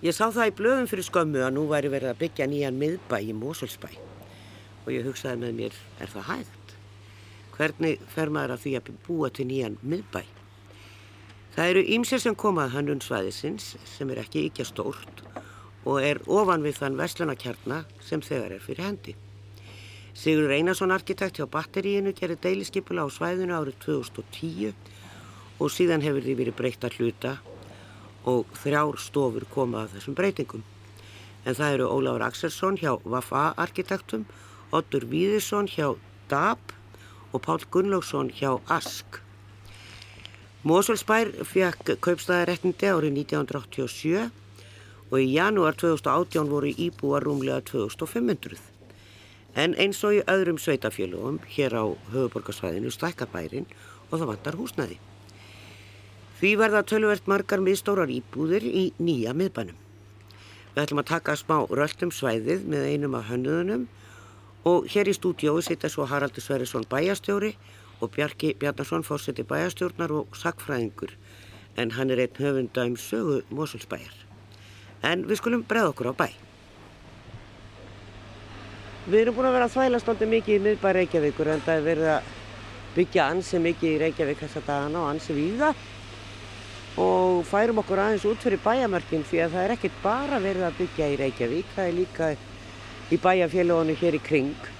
Ég sá það í blöðum fyrir skömmu að nú væri verið að byggja nýjan miðbæ í Mósulsbæ og ég hugsaði með mér, er það hægt? Hvernig fer maður að því að búa til nýjan miðbæ? Það eru ímsér sem komað hannun svæðisins sem er ekki ekki stórt og er ofan við þann verslunarkjarna sem þegar er fyrir hendi. Sigur Reynarsson arkitekt hjá batteríinu gerir deiliskipula á svæðinu árið 2010 og síðan hefur því verið breytt að hluta og þrjár stofur koma af þessum breytingum. En það eru Ólafur Axelsson hjá Vafa arkitektum, Oddur Víðisson hjá DAB og Pál Gunnlaugsson hjá ASK. Mosulsbær fekk kaupstæðarettindi árið 1987 og í janúar 2018 voru íbúar rúmlega 2500. En eins og í öðrum sveitafélugum hér á höfuborgarsvæðinu stækkabærin og það vantar húsnæði. Því verða tölvert margar miðstórar íbúðir í nýja miðbænum. Við ætlum að taka smá röldum svæðið með einum af hönnuðunum og hér í stúdiói sita svo Haraldur Sverrisson bæjastjóri og Bjarki Bjarnarsson fórseti bæjastjórnar og sakfræðingur en hann er einn höfunda um sögu Mosulsbæjar. En við skulum breða okkur á bæ. Við erum búin að vera að þvæla stóndi mikið í miðbæ Reykjavíkur en það er verið að byggja ansi mikið í Reykjavík þessa dagana og ansi víða og færum okkur aðeins út fyrir bæjamörkin því að það er ekkert bara verið að byggja í Reykjavík, það er líka í bæjafélagunum hér í kring.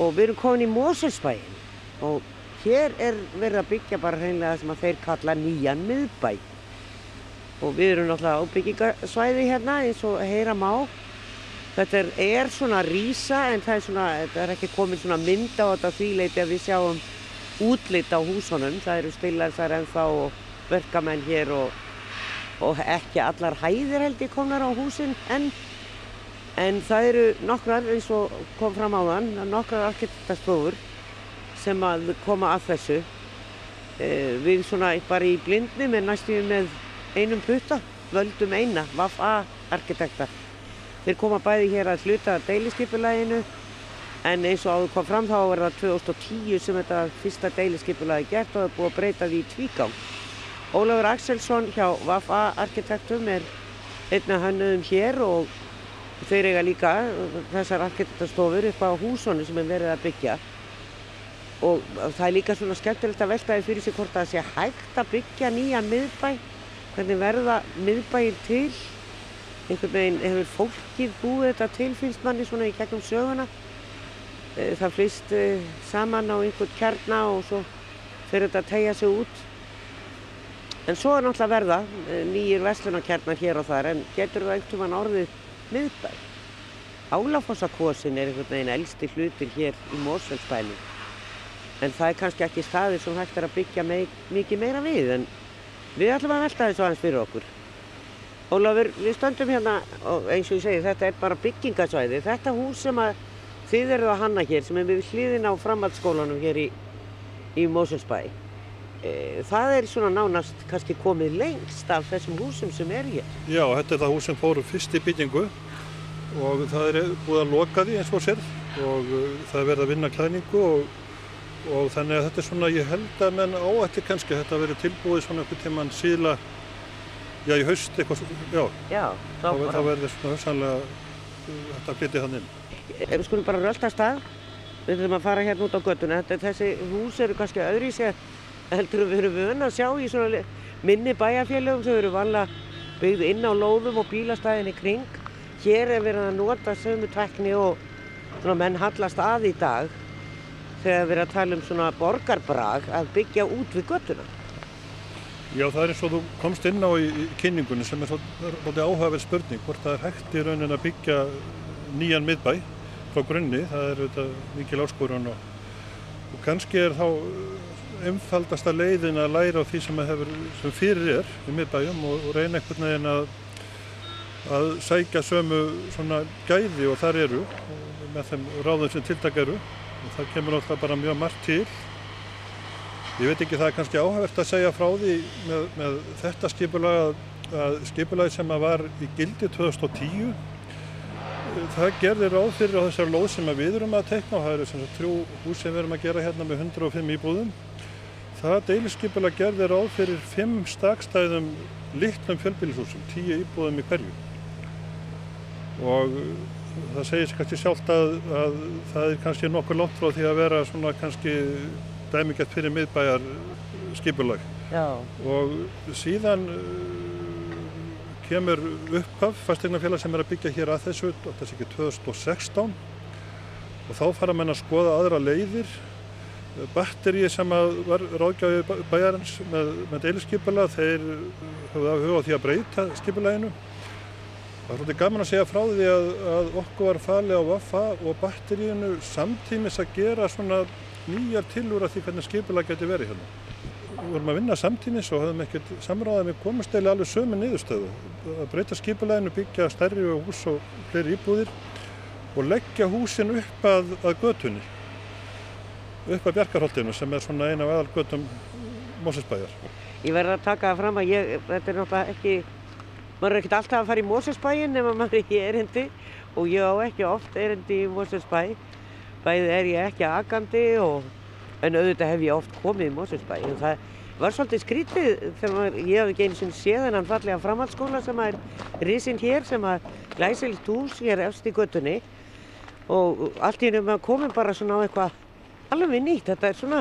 Og við erum komin í Moselsbæin og hér er verið að byggja bara hreinlega það sem að þeir kalla nýjan miðbæ. Og við erum náttúrulega á byggingasvæði hérna eins og heyra má. Þetta er, er svona rísa en það er svona, þetta er ekki komin svona mynd á þetta því leiti að við sjáum útlitt á húsunum, það eru stillar þar ennþá og verkamenn hér og, og ekki allar hæðir held ég komnar á húsin en, en það eru nokkrar eins og kom fram á þann, nokkrar arkitektastofur sem að koma að þessu e, við svona bara í blindni með næstum með einum putta, völdum eina, VAF-A arkitektar. Þeir koma bæði hér að hluta deiliskypulæginu en eins og áður kom fram þá er það 2010 sem þetta fyrsta deiliskypulægi gert og það er búið að breyta því tvígang. Ólafur Axelsson hjá Vafa Arkitektum er einna hannuðum hér og þeir eiga líka þessar arkitektastofur upp á húsonu sem er verið að byggja. Og það er líka svona skemmtilegt að veltaði fyrir sig hvort það sé hægt að byggja nýjan miðbæ. Hvernig verða miðbæir til? Einhvern veginn hefur fólkið búið þetta til finnst manni svona í gegnum söguna. Eh, það flýst eh, saman á einhvern kjarna og svo fyrir þetta að tegja sig út En svo er náttúrulega verða eh, nýjir vestlunarkernar hér og þar en getur það einhvern veginn orðið miðbæ. Álafossakosin er einhvern veginn elsti hlutir hér í Mósfellsbæli en það er kannski ekki staðir sem hægt er að byggja meik, mikið meira við en við ætlum að velta þessu aðeins fyrir okkur. Ólafur, við stöndum hérna og eins og ég segi þetta er bara byggingasvæði. Þetta hús sem að þið eruð að hanna hér sem er við hliðin á framhaldsskólanum hér í, í Mósfellsbæli E, það er svona nánast kannski komið lengst af þessum húsum sem er hér. Já, þetta er það hús sem fóru fyrst í byggingu og það er búið að loka því eins og sér og uh, það er verið að vinna klæningu og, og þannig að þetta er svona, ég held að menn áætti kannski að þetta verið tilbúið svona einhvern tíman síðla, já í haust eitthvað, já, já þá, verður svona hörsanlega uh, þetta flytið hann inn. Ef við skulum bara rölda stað, við þurfum að fara hérna út á göttuna, þessi hús eru kannski öðru í sig heldur við erum vöna að sjá í svona minni bæjarfélögum sem eru vanlega byggð inn á lóðum og bílastæðinni kring. Hér er verið að nota sömu tvekkni og svona menn hallast að í dag þegar við erum að tala um svona borgarbrag að byggja út við göttuna. Já, það er eins og þú komst inn á í, í kynningunni sem er svolítið áhugaverð spurning hvort það er hægt í raunin að byggja nýjan miðbæ frá grunni, það er auðvitað mikil áskorun og, og kannski er þá einfaldasta leiðin að læra á því sem, hefur, sem fyrir er í miðbæjum og, og reyna einhvern veginn að, að sækja sömu svona gæði og þar eru með þeim ráðum sem tiltak eru og það kemur alltaf bara mjög margt til. Ég veit ekki það er kannski áhægt að segja frá því með, með þetta skipulag að skipulagi sem að var í gildi 2010 það gerði ráð fyrir á þessar lóð sem við erum að teikna og það eru þrjú hús sem við erum að gera hérna með 105 íbúðum það deiliskypulag gerði ráð fyrir fimm stakstæðum litlum fjölbýlishúsum, tíu íbúðum í hverju. Og það segir sér kannski sjálft að, að það er kannski nokkur langt frá því að vera svona kannski dæmigett fyrir miðbæjar skipulag. Já. Og síðan kemur upphaf fastegnafélag sem er að byggja hér að þessu, þetta sé ekki 2016 og þá fara menn að skoða aðra leiðir batterið sem var ráðgjáði bæjarins með, með deilisskipula þeir höfðu að huga á því að breyta skipulæginu það er svolítið gaman að segja frá því að, að okkur var falið á Vaffa og batteríinu samtímis að gera svona nýjar tilúra því hvernig skipulag geti verið hérna. Við vorum að vinna samtímis og höfum ekkert samráðað með komasteyli alveg sömu niðurstöðu. Að breyta skipulæginu, byggja stærri hús og fleiri íbúðir og leggja húsin upp að, að götunni upp að Bjarkarholtinu sem er svona eina af aðalgötum Mósesbæjar. Ég verði að taka það fram að ég, þetta er náttúrulega ekki, maður er ekkert alltaf að fara í Mósesbæin ef maður er í erindi og ég á ekki oft erindi í Mósesbæ. Bæðið er ég ekki agandi og, en auðvitað hef ég oft komið í Mósesbæ. Það var svolítið skrítið þegar maður, ég hafði ekki eins og séð en hann fallega framhaldsskóla sem er risinn hér sem að glæsilegt hús hér efst í göttunni og allt í hennum að komum bara svona á eitthvað alveg nýtt, þetta er svona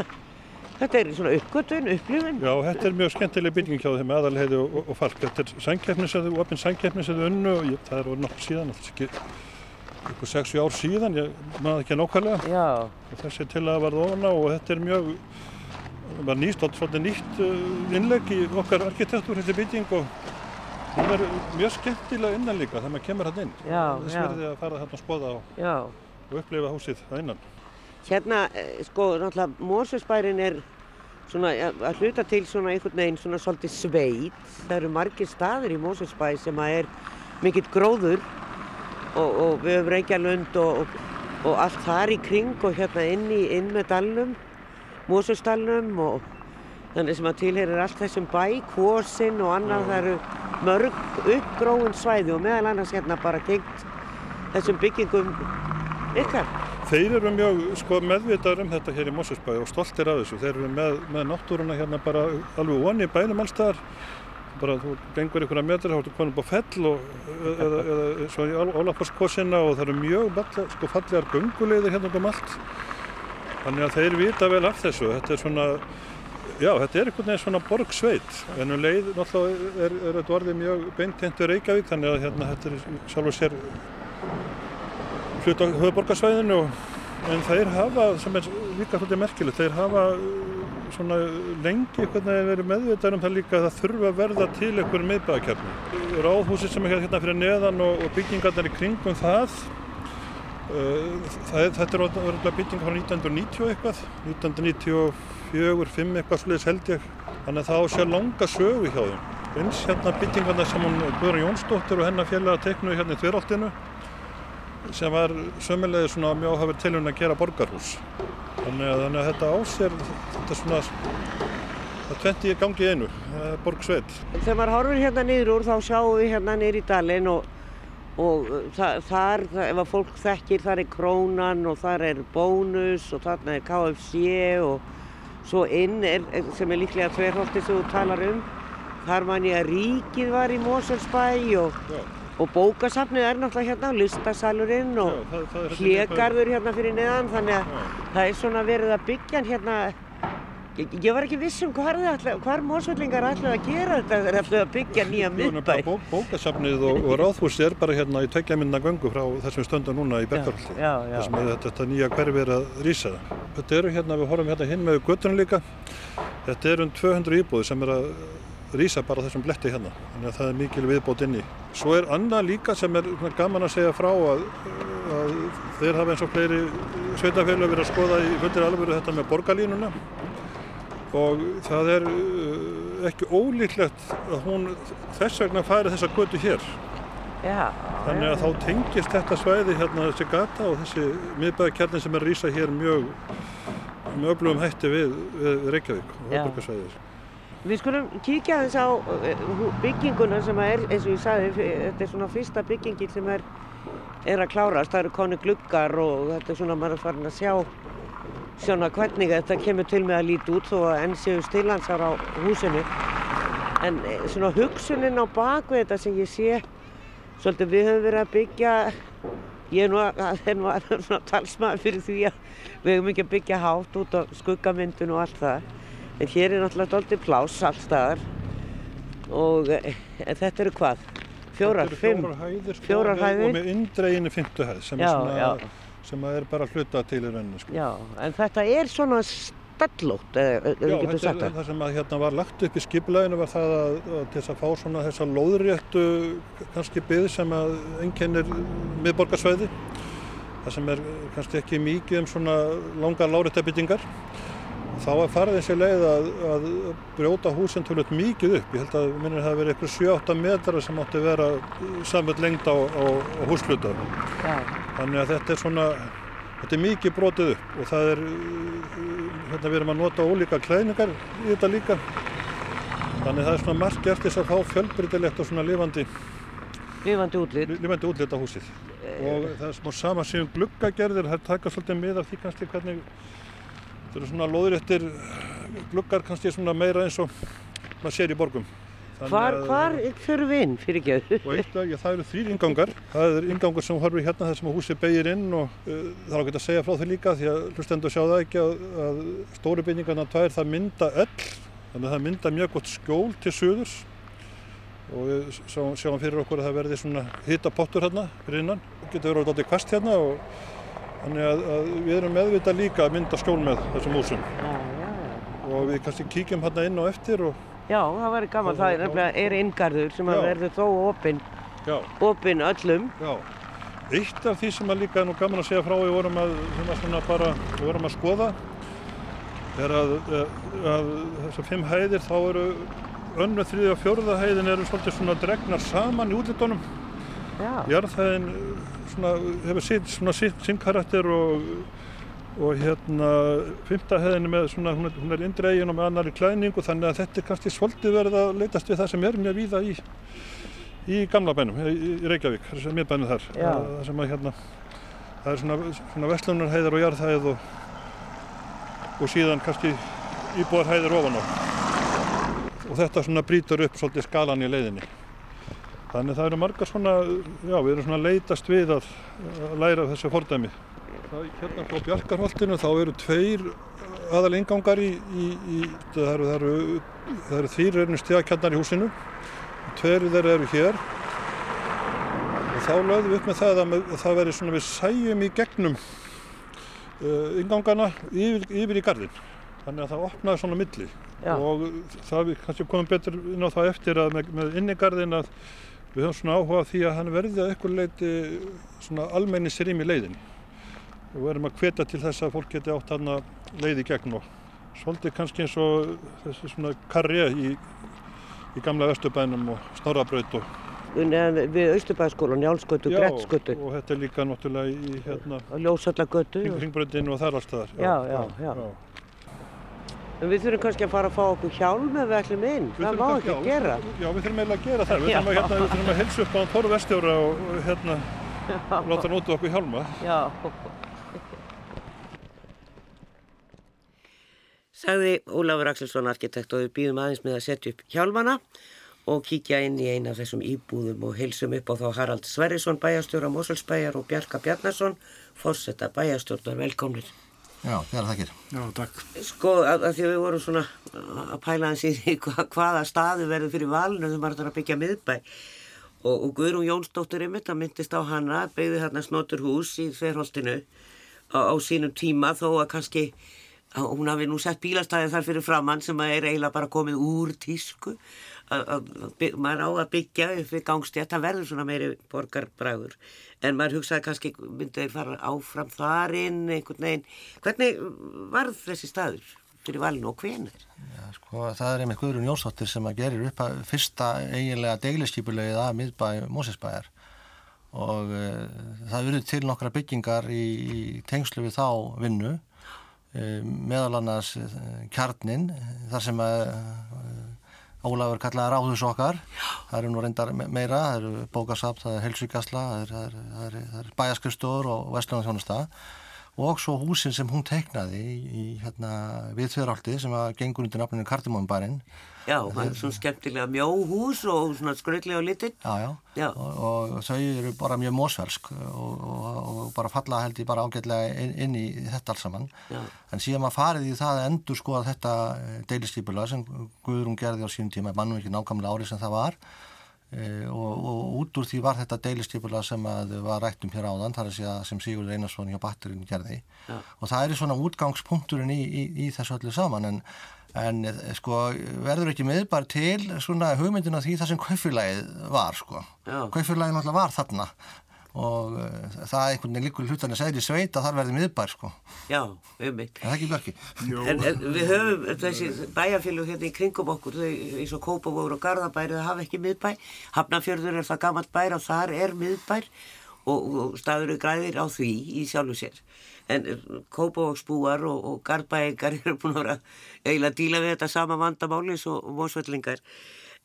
þetta er svona uppgötun, upplifin Já, þetta er mjög skemmtileg bygging hjá þeim aðalheiði og, og, og falk, þetta er sangkeppnisöðu opinn sangkeppnisöðu unnu og ég, það er nokkur síðan, þetta er ekki ykkur 6 ár síðan, ég maður ekki nákvæmlega. Já. og þessi til að verða ofna og þetta er mjög var nýst, svolítið nýtt innlegg í okkar arkitektúr þessi bygging og hún er mjög skemmtilega innan líka þegar maður kemur hann inn. Já, þess verði að fara þarna að skoða og, og upplifa húsið að innan Hérna, eh, sko, náttúrulega Mósesbærin er svona að hluta til svona einhvern veginn svona svolítið sveit. Það eru margir staðir í Mósesbæ sem að er mikill gróður og, og við höfum Reykjalund og, og, og allt þar í kring og hérna inn, í, inn með dalnum, Mósesdalnum og þannig sem að tilherir allt þessum bæ, Kvosinn og annað, það eru mörg uppgróin svæði og meðal annars hérna bara tengt þessum byggingum ykkar. Þeir eru mjög sko, meðvitaður um þetta hér í Mosesbæ og stoltir af þessu. Þeir eru með, með náttúruna hérna bara alveg onni í bænum allstaðar. Bara þú gengur að metra, þá ertu komin upp á fell og, eða, eða svo í Ólafarskosina og það eru mjög balla, sko, fallegar gungulegðir hérna um allt. Þannig að þeir vita vel af þessu. Þetta er svona, já, þetta er einhvern veginn svona borgsveit. En um leið náttúrulega er, er þetta orðið mjög beintentur Reykjavík þannig að hérna þetta er sjálf og sér hlut á höfuborgarsvæðinu en þeir hafa, sem er líka svolítið merkilegt, þeir hafa svona lengi hvernig verið meðvitað um það líka að það þurfa að verða til einhverjum miðbæðakefni. Ráðhúsið sem er hérna fyrir neðan og, og byggingarnar í kringum það, uh, það þetta er orðinlega byggingar frá 1990 eitthvað, 1994, 5 eitthvað sluðis held ég, þannig að það á sér langa sögu hjá þeim. Eins hérna byggingarnar sem hún Guðrun Jónsdóttir og hennar félag teknuði hérna í Þveráltinu sem var sömulegði svona mjög áhafur tilhörn að gera borgarhús. Þannig að, þannig að þetta ásér, þetta er svona, það tventi gangi einu, borgsveit. Þegar maður horfir hérna niður úr þá sjáum við hérna niður í dalinn og, og það, þar, ef að fólk þekkir, þar er Krónan og þar er Bónus og þarna er KFC og svo inn er, sem er líklega tverholti sem þú talar um. Þar man ég að ríkið var í Moselsbæ og Já. Og bókasafnið er náttúrulega hérna, listasalurinn og þetta hlégarður hérna fyrir neðan þannig að Já. það er svona verið að byggja hérna ég, ég var ekki viss um hvar, hvar mósvellingar ætlaði að gera þetta þegar ætlaði að byggja nýja miðbæ. Bók, bókasafnið og, og ráðhúsið er bara hérna í tveggja minna göngu frá þessum stönda núna í Það sem að þetta, þetta nýja hverfi er að rýsa. Þetta eru hérna, við horfum hérna hinn með göttunum líka. Þetta eru um 200 íbúði sem er að rýsa bara þessum bletti hérna. Þannig að það er mikil viðbót inni. Svo er annað líka sem er svona gaman að segja frá að, að þeir hafa eins og fleiri sveitafélag verið að skoða í fullir alvöru þetta með borgarlínuna og það er uh, ekki ólíklegt að hún þess vegna færi þessa götu hér. já. Þannig að þá tengist þetta svæði hérna þessi gata og þessi miðbæðakjarnin sem er rýsa hér mjög með öflugum hætti við, við Reykjavík og Já. Við skulum kíkja aðeins á eh, bygginguna sem að er, eins og ég sagði, þetta er svona fyrsta byggingin sem er, er að klárast. Það eru konu gluggar og þetta er svona maður er farin að sjá svona hvernig þetta kemur til með að líti út þó að enn séu stilansar á húsinu. En eh, svona hugsunin á bakvið þetta sem ég sé, svolítið við höfum verið að byggja, ég er nú að, er nú að svona talsmaður fyrir því að við höfum ekki að byggja hátt út á skuggamyndun og allt það. En hér er náttúrulega doldið pláss allstaðar og e, þetta eru hvað? Fjórar, fimm? Fjórar hæðir, sko, Fjórar hæðir. Og með indreginu fymtu hæð sem, Já, svona, já. sem að er bara hluta til í rauninni. Sko. Já, en þetta er svona stallótt, eða Já, við getum þetta sagt er það. það sem að hérna var lagt upp í skipleginu var það að, að til þess að fá svona þessa lóðréttu kannski byggð sem að einkennir miðborgarsvæði. Það sem er kannski ekki mikið um svona langar láréttabyggingar. Þá er farið þessi leið að, að brjóta húsin tölvöld mikið upp. Ég held að minnir það að vera eitthvað 7-8 metrar sem átti að vera samvöld lengd á, á, á húsluta. Já, Þannig að þetta er svona, þetta er mikið brotið upp og það er, hérna við erum að nota ólíka klæðningar í þetta líka. Þannig að það er svona margt gert þess að fá fjölbrytilegt og svona lifandi, lifandi útlit. lifandi útlita húsið. Og það er smá sama síðan gluggagerðir, það taka svolítið mið af því kannski hvernig, þetta eru svona lóðréttir gluggar kannski svona meira eins og maður sér í borgum. Hvar, að- hvar fyrir við inn, fyrir já, það eru þrýr ingangar. Það er ingangur sem horfir hérna þar sem húsið beigir inn og uh, það er ágætt að segja frá því líka því að hlustendur sjá það ekki að, að stóru byggingarna tvær það mynda öll þannig að það mynda mjög gott skjól til suðurs og við sjáum, sjáum fyrir okkur að það verði svona hita pottur hérna fyrir innan. Það getur verið alltaf kvast hérna og þannig að, að við erum meðvitað líka að mynda skjól með þessum húsum. Já, já, og við kannski kíkjum hérna inn og eftir og Já, það væri gaman, það er nefnilega inngarður sem að verður þó opinn, já, opinn öllum. Já, eitt af því sem að líka er nú gaman að segja frá við vorum að, bara, við vorum að skoða er að, að þessar fimm hæðir þá eru önnu, þriðja og fjórða hæðin eru svolítið svona dregnar saman í útlitunum. Jarðhæðin svona, hefur sitt, svona sitt, sinn karakter og, og hérna fymta hæðin með svona, hún er, hún er indregin og með annari klæðningu þannig að þetta er kannski svolítið verið að leitast við það sem er mjög víða í, í gamla bænum, í, Reykjavík, þessi miðbænum þar. Já. Það, það sem að hérna, það er svona, svona vestlunarhæðir og jarðhæð og, og síðan kannski íbúðarhæðir ofan á. Og þetta svona brýtur upp svolítið skalan í leiðinni. Þannig það eru margar svona, já við erum svona að leitast við að, að læra þessu fordæmi. Það, hérna frá Bjarkarholtinu þá eru tveir aðal ingangar í, í, í það eru, eru, eru þýr reynir stíðakjarnar í húsinu. Tveir þeirra eru hér. Og þá lögðum við upp með það að með, það veri svona við sæjum í gegnum uh, ingangana yfir, yfir í gardin. Þannig að það opnaði svona milli já, og það við kannski komum betur inn á það eftir að með, með innigarðin að við höfum svona áhuga því að hann verði að eitthvað leiti svona almennisrým í leiðinni og við erum að hvetja til þess að fólk geti átt hann að leiði gegn og svolítið kannski eins og þessi svona karri í, í gamla Vesturbænum og Snorrabraut og við Austurbæðaskólan, Njálsgötu, Grettsgötu og þetta er líka náttúrulega í hérna Ljósallagötu. hringbröndinu og þar allstaðar Já, já, já. En við þurfum kannski að fara að fá okkur hjálm ef við ætlum inn. Við Það má ekki já, gera. Já, við þurfum eiginlega að gera það. Við þurfum að, hérna, við þurfum að helsa upp á Tóru Vestjóra og, hérna, láta hann út okkur hjálma. Já. Sagði Ólafur Axelsson arkitekt og við býðum aðeins með að setja upp hjálmana og kíkja inn í eina af þessum íbúðum og heilsum upp á þá Harald Sverrisson bæjastjóra Moselsbæjar og Bjarka Bjarnason fórsetta bæjastjórnar velkomnir. Já, það er þakkir. Já, takk. Sko, að, að því að við vorum svona að pæla hans í því hva, hvaða staðu verður fyrir valinu þegar maður þarf að byggja miðbæ og, og Guðrún Jónsdóttir einmitt að myndist á hana, byggði hérna snotur hús í Þverholtinu á, á sínum tíma þó að kannski hún hafi nú sett bílastæði þar fyrir framann sem er eiginlega bara komið úr tísku. Að, maður á að byggja upp við gangstjætt, það verður svona meiri borgarbræður. En maður hugsaði kannski myndi þeir fara áfram þarinn einhvern veginn, hvernig varð þessi staður fyrir valinu og hvenær? Já, sko, það er einmitt Guðrún Jónsdóttir sem að gerir upp að fyrsta eiginlega deigliskipulegið að miðbæ Mósesbæjar og uh, það verður til nokkra byggingar í, í tengslu við þá vinnu meðal annars uh, kjarnin þar sem að Ólafur kallaði ráðhús okkar. Það eru nú reyndar me- meira, það eru bókasapt það er helsvíkasla, það er, það er, bæjaskristóður og vestlunarþjónusta og svo húsin sem hún teiknaði í, í hérna, við þverjálti sem var gengur undir nafninu Kardimónbarinn Já, það er svona skemmtilega mjó hús og svona skröldlega lítið. Já, já, Já. Og, og þau eru bara mjög mósvelsk og, og, og bara falla held ég bara ágætlega inn, inn í þetta alls saman. Já. En síðan maður farið í það að endur skoða þetta deilistýpula sem Guðrún gerði á sínum tíma, mannum ekki nákvæmlega árið sem það var e, og, og út úr því var þetta deilistýpula sem að var rættum hér áðan, þar að segja sem Sigur Einarsson hjá Batterinn gerði Já. og það er svona útgangspunkturinn í, í, í þessu öllu saman en En eh, sko verður ekki miðbar til svona hugmyndina því það sem kaufélagið var sko. Kaufélagið náttúrulega var þarna og uh, það er einhvern veginn líkur hlutan að segja í sveit að þar verður miðbar sko. Já, um. En það ekki börki. En, en við höfum þessi bæjarfélug hérna í kringum okkur, þau eins og Kópavóður og Garðabæri, það hafa ekki miðbæ. Hafnafjörður er það gammalt bær og þar er miðbær og, og staður eru græðir á því í sjálfu sér. En Kópavóksbúar og, og Garðbæingar eru búin að vera eiginlega að díla við þetta sama vandamáli eins og Mósvellingar.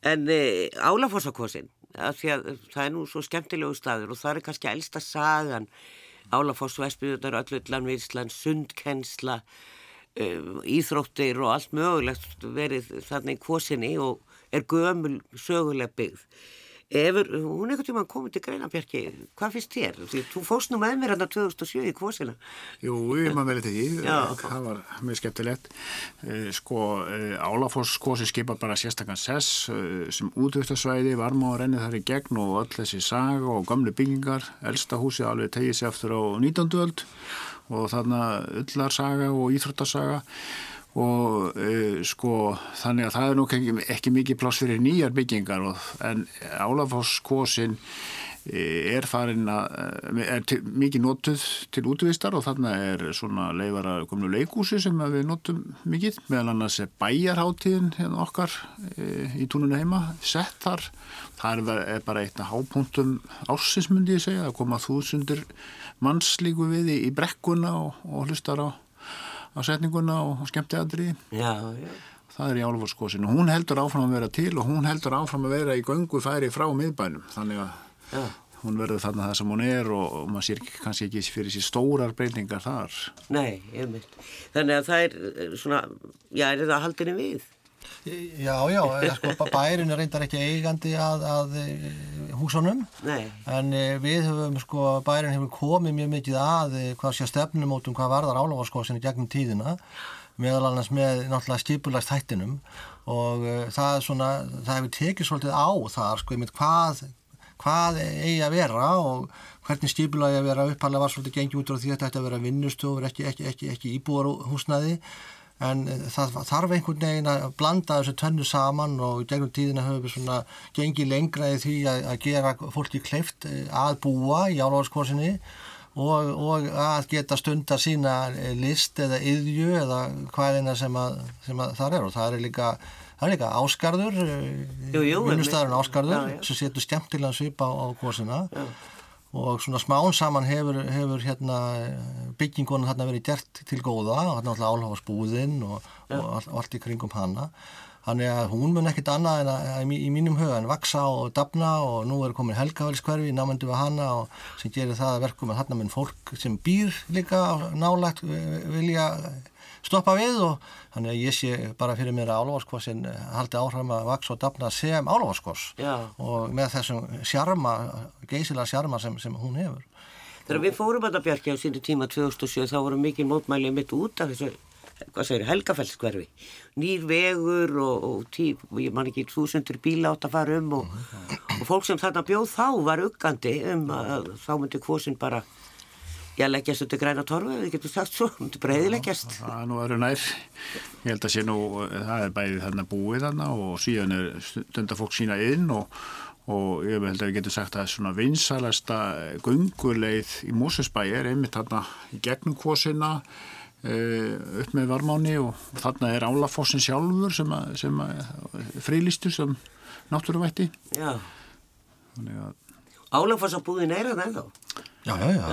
En e, Álafossakossin, af því að það er nú svo skemmtilegu staður og það er kannski elsta sagan Álafoss, Vestbyðunar, Öllullan, Virslan, Sundkennsla, um, íþróttir og allt mögulegt verið þarna í kvosinni og er gömul söguleg byggð. Efur, hún einhvern tíma komið til Greinabjarki, hvað finnst þér? Því þú fóst nú með mér hérna 2007 í kvosina. Jú, ég maður verið til því, Já. það var mjög skemmtilegt. Eh, Sko, Álafoss kosi skipa bara sérstakann sess eh, sem útvöktasvæði, varma og renni þar í gegn og öll þessi saga og gamle byggingar, elsta húsi alveg tegið sér aftur á 19. öld og þarna öllarsaga og íþróttasaga og e, sko þannig að það er nú ekki, ekki mikið pláss fyrir nýjar byggingar og, en Álafoss kosin er farin að er til, mikið notuð til útvistar og þarna er svona leifara komnu leikúsi sem við notum mikið. Meðal annars er bæjarháttíðin hérna okkar e, í túnunni heima sett þar, það er, bara eitt af hápunktum ársins myndi ég segja. Það koma þúsundur mannslíku við í, í brekkuna og, og hlustar á, á setninguna og skemmtiðadri Já, já. það er í Álaforskosinu, hún heldur áfram að vera til og hún heldur áfram að vera í göngu færi frá miðbænum, þannig að Já. hún verður þarna það sem hún er og, og maður sér kannski ekki fyrir sér stórar breytingar þar. Nei, ég mynd. Þannig að það er eh, svona, já, er það haldinni við? Já, já, sko, bærin er reyndar ekki eigandi að, að eh, húsunum Nei. en eh, við höfum, sko, bærin hefur komið mjög mikið að eh, hvað sé stefnumótum hvað varðar álafarskosinu gegnum tíðina meðal annars með náttúrulega skipulagst hættinum og uh, það er svona, það hefur tekið svolítið á þar, sko, einmitt hvað hvað eigi að vera og hvernig skipulagi að vera uppalega var svolítið gengið út á því að þetta ætti að vera vinnustofur ekki, ekki, ekki, ekki íbúarhúsnaði en eh, það þarf einhvern veginn að blanda þessu tönnu saman og gegnum tíðina höfum við svona gengið lengra í því að, að gera fólki kleift eh, að búa í álóðskorsinni og, og að geta stundar sína eh, list eða yðju eða hvað eina sem, að, sem að þar er. Og það er líka, það er líka áskarður, vinnustæðurinn áskarður Já, já. sem setur skemmtilega svip á, á kosina og svona smán saman hefur, hefur hérna byggingunum þarna verið gert til góða og þarna alltaf álhafasbúðinn og, og, all, allt í kringum hana. Þannig að hún mun ekkit annað en að, að, í mínum huga en vaksa og dafna og nú er komin helgafælskverfi námyndu við hana og sem gerir það að verkum að þarna mun fólk sem býr líka nálægt eh, vilja stoppa við og þannig að ég sé bara fyrir mér að álfaskossin haldi áhrifum að vaksa og dafna sem álfaskos Já. og með þessum sjarma, geysilega sjarma sem, sem hún hefur. Þegar við fórum að Bjarki á sínu tíma 2007 þá voru mikið mótmælið mitt út af þessu, hvað segir, helgafellskverfi. Nýr vegur og, og tí, ég man ekki, þúsundur bíla átt að fara um og, og fólk sem þarna bjóð þá var uggandi um að þá myndi kvosin bara, já, leggjast undir græna torfu, við getum sagt svo, myndi breyðileggjast. Það er nú öru nær. Ég held að sé nú, það er bæðið þarna búið þarna og síðan er stundar fólk sína inn og, og ég held að við getum sagt að svona vinsalasta gunguleið í Mósesbæ er einmitt þarna í gegnum kvosina upp með varmáni og þarna er Álafossin sjálfur sem, að, sem að frílistur sem náttúruvætti. Já, Þannig að álafossabúðin er það ennþá. Já, já, já,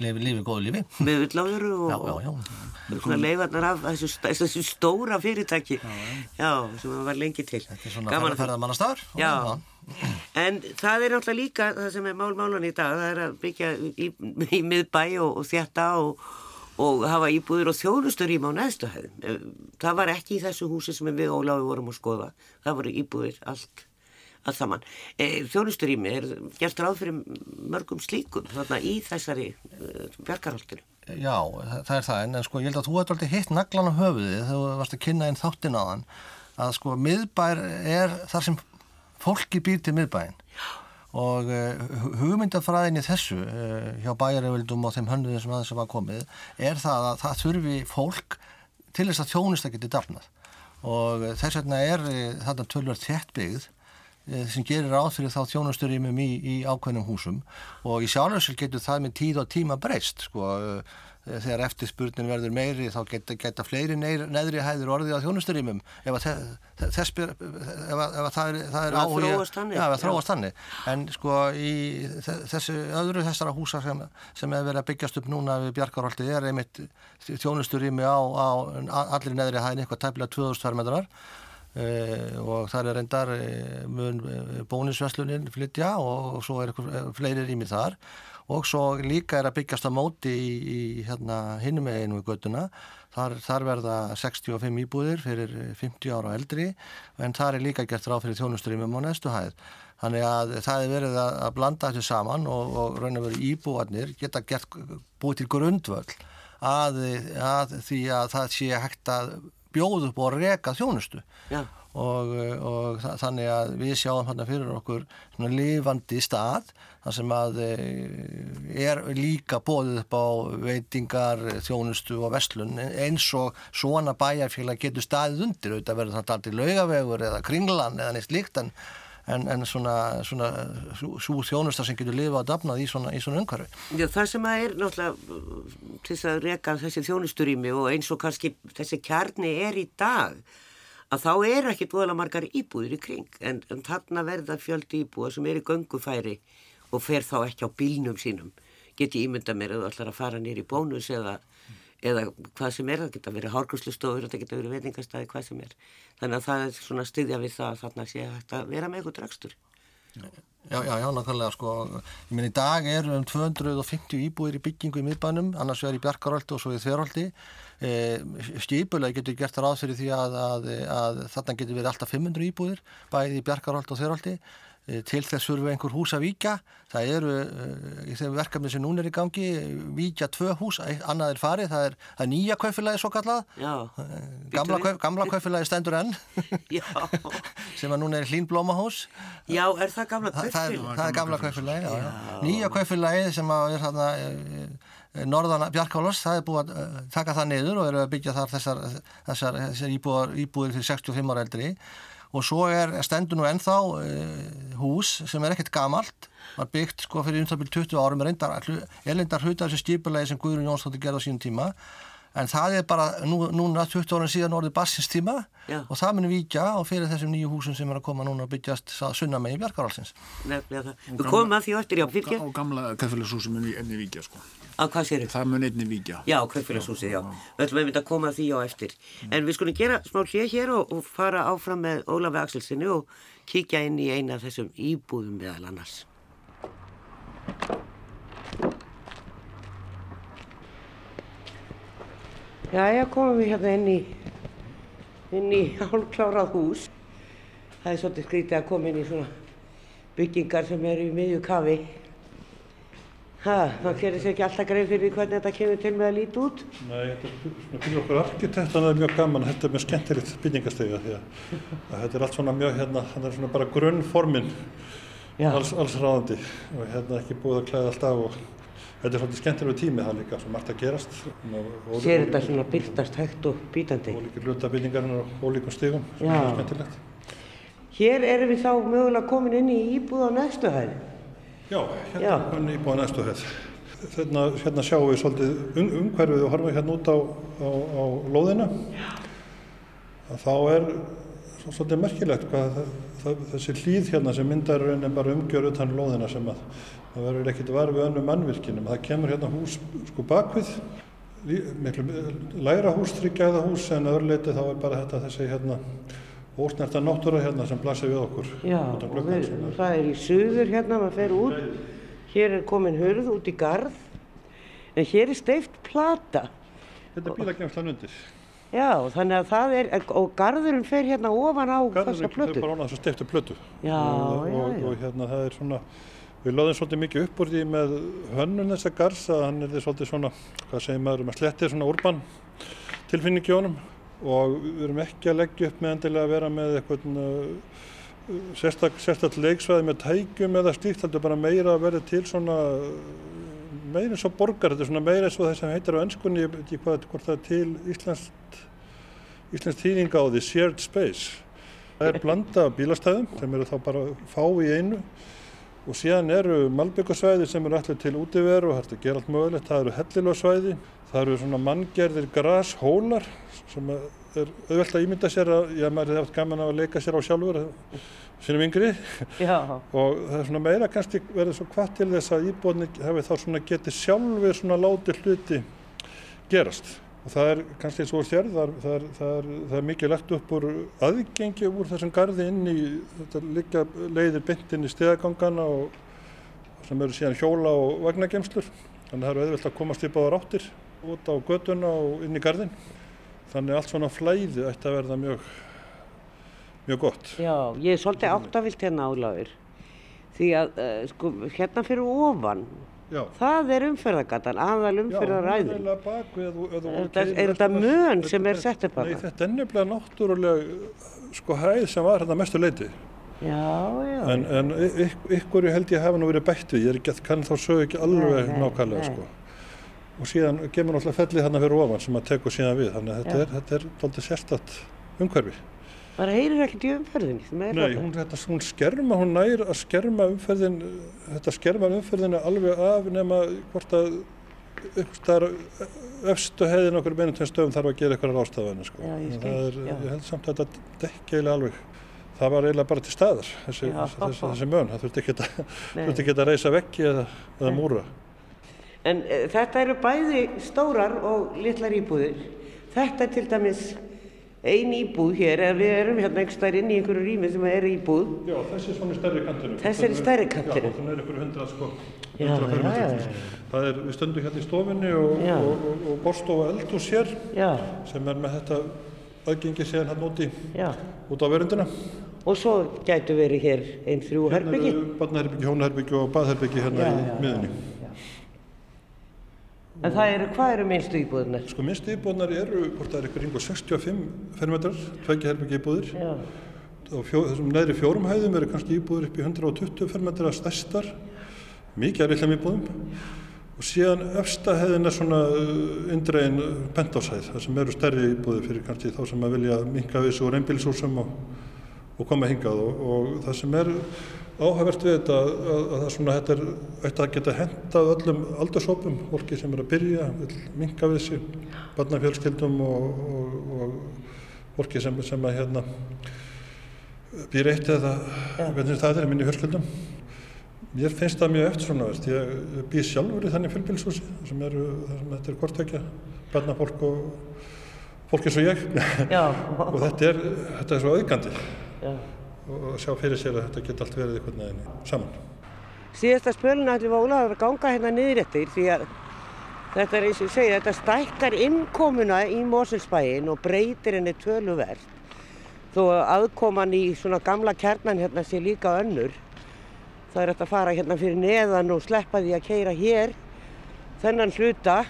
Já, lifi góðu lífi. Með villáður og, Já, já, já. svona leifarnar af þessu, þessu stóra fyrirtæki já, sem það var lengi til Þetta er svona ferðamannastafur. Já, En það er náttúrulega líka það sem er málmálan í dag, það er að byggja í, í miðbæ og, þjætta og, og hafa íbúður og þjónustur íma á neðstu hefðum. Það var ekki í þessu húsi sem við Óláfi vorum að skoða, það voru íbúður allt, allt saman. E, þjónustur ími er gert ráð fyrir mörgum slíkum þarna í þessari uh, bjargarhaldinu. Já, það er það, en, en sko ég held að þú hefði alltaf hitt naglan á höfuðið þegar þú varst að kynna einn þáttin á þann að sko miðbær er þar sem fólki býr til miðbæin og uh, hugmyndafræðinni þessu uh, hjá bæjaröfildum og þeim hönduðum sem aðeins var komið er það að það þurfi fólk til þess að þjónust að geti dafnað og þess vegna er þarna tölvar þett byggð sem gerir fyrir þá þjónusturímum í, í ákveðnum húsum. Og í sjálfsveil getur það með tíð og tíma breyst sko. Þegar eftirspurnin verður meiri þá geta, geta fleiri neðri hæður orðið á þjónusturímum ef, þess, ef, ef það er, það er áhuga ja, að þróast þannig. En sko í þessu öðru þessara húsa sem, sem er verið að byggjast upp núna við Bjarkarholti er einmitt þjónusturími á, á allir neðri hæðin eitthvað tæpilega 2000 fermetrar og það er reyndar uh, mun uh, bónisvesluninn flytja og, og svo er fleiri rými þar. Og svo líka er að byggjast á móti í, í hérna, hinnum einu við göttuna þar, þar verða 65 íbúðir fyrir 50 ára eldri. En þar er líka gert ráð fyrir þjónustrýmum á næstu hæð. Þannig að það er verið að, að blanda þessu saman og, og raun og verið íbúarnir geta gert búið til grundvöld að, að því að það sé hægt að bjóð upp og reka þjónustu. Og, og þannig að við sjáum hérna fyrir okkur svona lifandi stað þar sem að eh, er líka bóðið upp á veitingar, þjónustu og vestlun eins og svona bæjarfélag getur staðið undir. Auðvitað verður þannig alltaf laugavegur eða kringlan eða neitt líkt en En, en svona, svona svo þjónusta sem getur lifað að dafnað í svona, svona umhverfi. Það sem að er náttúrulega til þess að reka þessi þjónusturými og eins og kannski þessi kjarni er í dag að þá er ekki dvoðalega margar íbúðir í kring en, en þarna verða fjöldi íbúða sem er í göngufæri og fer þá ekki á bílnum sínum. Geti ímynda mér að þú ætlar að fara nýri bónus eða eða hvað sem er, það geta verið hárkuslustofur það geta verið veitingastæði, hvað sem er. Þannig að það er svona styðja við það þarna sé að vera með eitthvað dragstur Já, já, já, nákvæmlega sko. Ég minn í dag eru um 250 íbúðir í byggingu í miðbænum, annars verður í Bjarkaröldi og svo í Þveröldi e, skipulega getur gert ráð fyrir því að, að, að þarna getur verið alltaf 500 íbúðir bæði í Bjarkaröldi og Þveröldi til þess þurfum við einhver hús að víkja. Það eru uh, í þeim verkefni sem núna er í gangi víkja tvö hús, annað er farið það er, það er nýja kaufélagi svo kallað eh, gamla, kauf, gamla kaufélagi stendur enn. Sem að núna er hlín blómahús Já, er það gamla kaufélagi? Það, það, það er gamla kaufélagi, já, já. nýja kaufélagi sem að er þarna Norðan Bjarkálas, það er búið að taka það niður og eru að byggja þar þessar, þessar, þessar íbúðir fyrir 65 ára eldri. og svo er stendur nú ennþá uh, hús sem er ekkert gamalt. Var byggt sko fyrir umþápil 20 árum elindar hluta þessu stýpulegi sem Guðrun Jónsdóttir gerði á sínum tíma. En það er bara nú, núna 20 árum síðan orðið bassins tíma. Já. og það munir víkja og fyrir þessum nýju húsum sem er að koma núna að byggjast sunna með í Bjarkarálsins Nefnilega það, við komum að því öttir já fyrir Og gamla kaufélagshúsum munir enni víkja sko Að hvað séru? Það munir enni víkja Já, kaufélagshúsið, já Við ætlum mynda að koma því á eftir mm. En við skulum gera smá hlið hér og, og fara áfram með Ólafi Axelsinni og kíkja inn í eina af þessum íbúðum meðal annars Já, já, komum við hérna inn í, inn í hálfklárað hús. Það er svolítið skrítið að koma inn í svona byggingar sem eru í miðju kafi. Það, gerir sér ekki alltaf greið fyrir hvernig þetta kemur til með að líti út. Nei, þetta er svona fyrir okkur arkitekt, þannig að það er mjög gaman. Þetta er mjög skemmtilegt byggingastega því að, að þetta er allt svona mjög hérna, það er svona bara grunnforminn alls, alls ráðandi og hérna ekki búið að klæða allt af og Þetta er svolítið skemmtilegu tími það líka, svo margt að gerast. Sér þetta svona byrtast hægt og bítandi? Ólíkir hlutabýtingarinn og ólíkum Já. er skemmtilegt. Hér erum við þá mögulega komin inn í íbúð á næstu hæð. Já, hérna er komin í íbúð á næstu hæð. Hérna, hérna sjáum við svolítið um, umhverfið og horfum hérna út á, á, á lóðina. Þá er svolítið merkilegt hvað það, það, þessi hlýð hérna sem myndar er bara umgjör utan lóðina sem að það verður ekkert var við önnum mannvirkinum. Það kemur hérna hús sko bakvið, miklu læra hús, þryggjaða hús en öðruleiti þá er bara þetta þessi hérna ósnerta náttúra hérna sem blasir við okkur. Já, á og við, það er í suður hérna, maður fer út. Hér er komin hurð út í garð. En hér er steift plata. Þetta er bílagemslan undir. Já, þannig að það er, og garðurinn fer hérna ofan á þessa Garðurinn er plötu. bara ánað þess að steiftu plötu. Já, og, já, og, já. og hérna það er svona, við lögðum svolítið mikið upp úr því með hönnun þessa garðs að hann er því svolítið svona, hvað segir maður, með slettið svona urban tilfinningi í honum og við erum ekki að leggja upp með endilega að vera með eitthvað uh, sérstak, sérstak leiksvæði með tækjum eða slíkt, þetta er bara meira að verða til svona meira eins og borgar, þetta er svona meira eins og það sem heitir á ennskunni, ég veit ekki hvað, hvort það er til íslenskt íslenskt þýðinga á því shared space. Það er blanda bílastæðum sem eru þá bara fá í einu og síðan eru malbyggasvæði sem eru allir til útiveru og er að gera allt mögulegt. Það eru hellilvarsvæði, það eru svona manngerðir grashólar sem er auðvelt að ímynda sér að, já maður hefði haft gaman að leika sér á sjálfur sínum yngri. Og það er svona meira kannski verið svo hvað til þess að íbúðinni hefur þá svona getið sjálfur svona látið hluti gerast. Og það er kannski eins og þér, það það það það er mikið lagt upp úr aðgengi úr þessum gardi inn í þetta liggja leiðir bynt inn í stegagangana og sem eru síðan hjóla og vagnagemslur þannig að það eru auðvelt að komast í báðar áttir út á göduna og inn í gardin þannig að allt svona flæði ætti að verða mjög mjög gott já, ég er svolítið áttavilt hérna álagur. Því að, uh, sko, hérna fyrir ofan, Já. það er umferðagatan, aðal Já, umferðaræðin. hún er eiginlega bak við, ef þú- ef þú Er þetta- mön sem er sett upp Nei, þarna? þetta er nefnilega náttúruleg sko hæð sem var hérna mestu leiti Já, já. en, en ykkur held ég hafa nú verið bætt við, ég er ekki, kann þá sögu ekki alveg Nei, nei, nákvæmlega nei. sko og síðan kemur náttúrulega fellið hérna fyrir ofan sem að tekur síðan við, þannig að þetta Já. er, þetta er doldið sérstatt umhverfi. Það heyrir ekkert í umferðinni er Nei, hún, þetta, hún skerma, hún nær að skerma umferðin, þetta skermar umferðinu alveg af nema hvort að uppstæðar efstu heiðin okkur beinum til stöðum þarf að gera eitthvað rástafanir sko. Það er, já. ég held samt að þetta dekki eiginlega alveg, það var eiginlega bara til staðar, þessi, Já. þessi, þessi, þessi mön, það þurfti ekki að, að reysa veggi eða, eða múra. En uh, þetta eru bæði stórar og litlar íbúðir. Þetta er til dæmis ein íbúð hér, ef við erum hérna einhver stær inn í einhverju rými sem er íbúð. Já, þessi er svona stærri kantinu. Þessi er stærri kantinum. Já, þannig er ykkur hundra sko, hundra fermetrar. já, Það er, við stöndum hérna í stofinni og, og, og, og borstofa eldhús hér Já, sem er með þetta aðgengi síðan hann úti út á verundina. Og svo gætu verið hér einn þrjú herbyggi. Hérna eru barnaherbyggi, hjónaherbyggi og baðherbyggi hérna Já, í miðunni. En það eru, hvað eru minnstu íbúðunar? Sko minnstu íbúðnar eru, hvort það er ykkur yngur 65 fermetrar, tveggja herbyggi íbúðir. Fjó, þessum neðri fjórum hæðum eru kannski íbúðir upp í 120 fermetrar stærstar, mikið er illum íbúðum. Og síðan efsta hæðin er svona indregin pentáshæð, það sem eru stærri íbúðir fyrir kannski þá sem að vilja minka við sig úr einbílisúsum og, og koma hingað. Og, og það sem er áhugavert við þetta, að, að það svona, þetta er, ætti að geta hendað öllum aldursópum, fólki sem er að byrja, vil minka við sig, barnafjölskyldum og, og, og fólki sem, sem að hérna, býr eitt eða hvernig það er minni fjölskyldum. Mér finnst það mjög eftir svona, veist, ég býð sjálfur í þannig fjölbílshúsi sem eru, þetta er hvortvekja, barnafólk og fólk eins og ég já, og þetta er, þetta er svo auðgandi já. Og sjá fyrir sér að þetta geti allt verið einhvern veginn saman. Síðasta spöluna ætlum við Ólafur að ganga hérna niður eftir því að þetta er eins og ég segi, þetta stækkar innkomuna í Moselsbæin og breytir henni töluvert. Þó að aðkoman í svona gamla kjarnan hérna sé líka önnur. Það er hægt að fara hérna fyrir neðan og sleppa því að keira hér þennan hluta.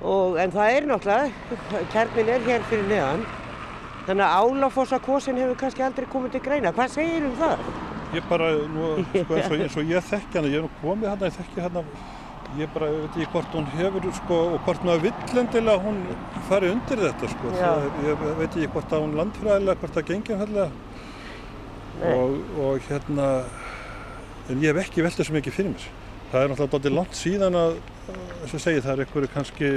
Og, en það er náttúrulega, kjarnin er hér fyrir neðan. Þannig að Álafossakvosin hefur kannski aldrei komið til greina. Hvað segir um það? Ég bara, nú, sko, eins, og, eins og ég þekki hana, ég hef nú komið hana, ég þekki hana, ég bara veit ekki hvort hún hefur, sko, og hvort maður vill endilega hún fari undir þetta, sko. Það, ég veit ekki hvort að hún landfræðilega, hvort það gengi hefðilega. Nei. Og, og hérna, en ég hef ekki velt þessu mikið fyrir mér. Það er náttúrulega dálítið langt síðan að, eins og ég segi, það er einhverju kannski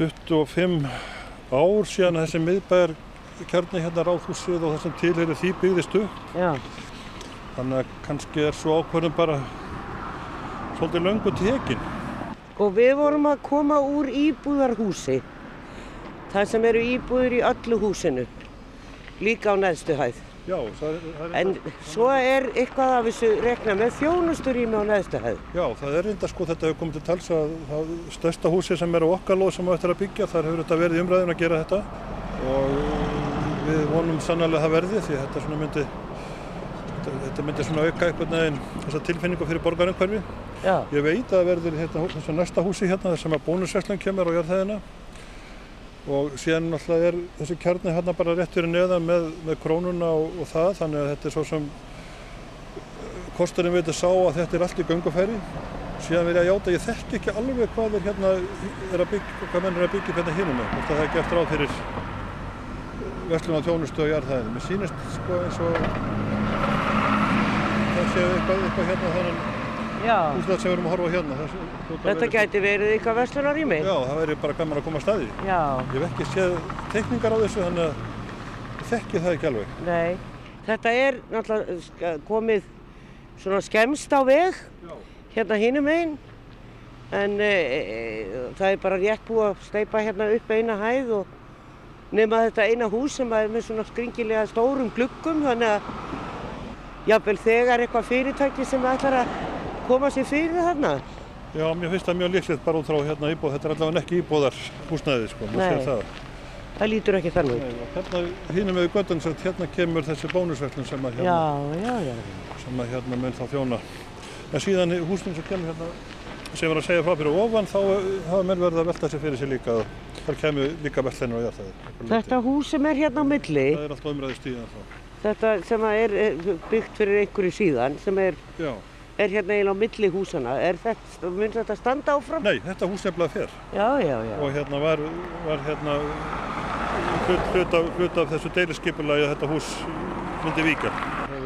25 ár síðan þessi miðbæjar kjarni hérna ráðhúsið og þessum tilheyri því byggðist upp. Já, Þannig að kannski er svo ákvörðum bara svolítið löngu tekin. Og við vorum að koma úr íbúðarhúsi. Það sem eru íbúður í öllu húsinu. líka á neðstu hæð. Já, það er, það er En svo er eitthvað af þessu rekna með þjónusturými á neðstu hæð. Já, það er reynda sko, þetta hefur komið til tals að það stærsta húsi sem er á okkar lóð sem á eftir að byggja, þar hefur þetta verið umræðin að gera þetta og við vonum sannlega að það verði því þetta svona myndi, þetta, þetta myndi svona auka einhvern veginn þessa tilfinningu fyrir borgarumhverfi. Já. Ég veit að verður hérna, þessu næsta húsi hérna þar sem að bónusveslun kemur og jörðhæðina og síðan náttúrulega er þessi kjarni hérna bara rétt fyrir neðan með, með krónuna og, og það þannig að þetta er svo sem kosturinn veitir sá að þetta er allt í göngufæri. Síðan ég að játa, ég þekki ekki alveg hvað er hérna er að byggja, hvað menn er að byggja hérna hínum með, það er gert ráð fyrir verslun á þjónustu og jarðhæðin mér sýnist sko eins og það séu eitthvað, eitthvað hérna þannig Já. húslega sem við erum að horfa hérna hljóta að Þetta vera- gæti verið eitthvað verslunarími. Já, það væri bara gaman að koma að staði Já. Ég hef ekki séð teikningar á þessu þannig að ég þekki það ekki alveg. Nei. Þetta er náttúrulega komið svona skemst á veg hérna hinum einn en e, e, það er bara rétt búið að steipa hérna upp eina hæð og nema þetta eina hús sem er með svona skringilega stórum gluggum þannig að jafnvel þegar eitthvað fyrirtæki sem ætlar að koma sér fyrir þarna. Já, mér finnst það mjög líklegt bara út frá hérna íbúð. Þetta er allavega ekki íbúðar húsnæði, sko. Mér sér það. Það lítur ekki þannig. Nei, hérna hínum við göttan sem hérna kemur þessi bónusverslun sem að Já, hérna, já, já. sem að hérna mun þá þjóna. En síðan í húsnum sem kemur hérna, sem var að segja frá fyrir ofan, þá hafa menn verið að velta sér fyrir sér líka. Þar kemur líka vellinur og jarðæði. Þetta hús sem er hérna á milli, Það er alltaf umræði stíðan þá. þetta sem er er byggt fyrir einhverju síðan, sem er, Já. Er hérna eiginlega á milli húsana, er þetta, mun þetta standa áfram? Nei, þetta hús nefnilega fer. Já, já, já. og hérna var, var hérna hlut, hlut, af, hlut af þessu deilisskipulagi að þetta hús myndi vika.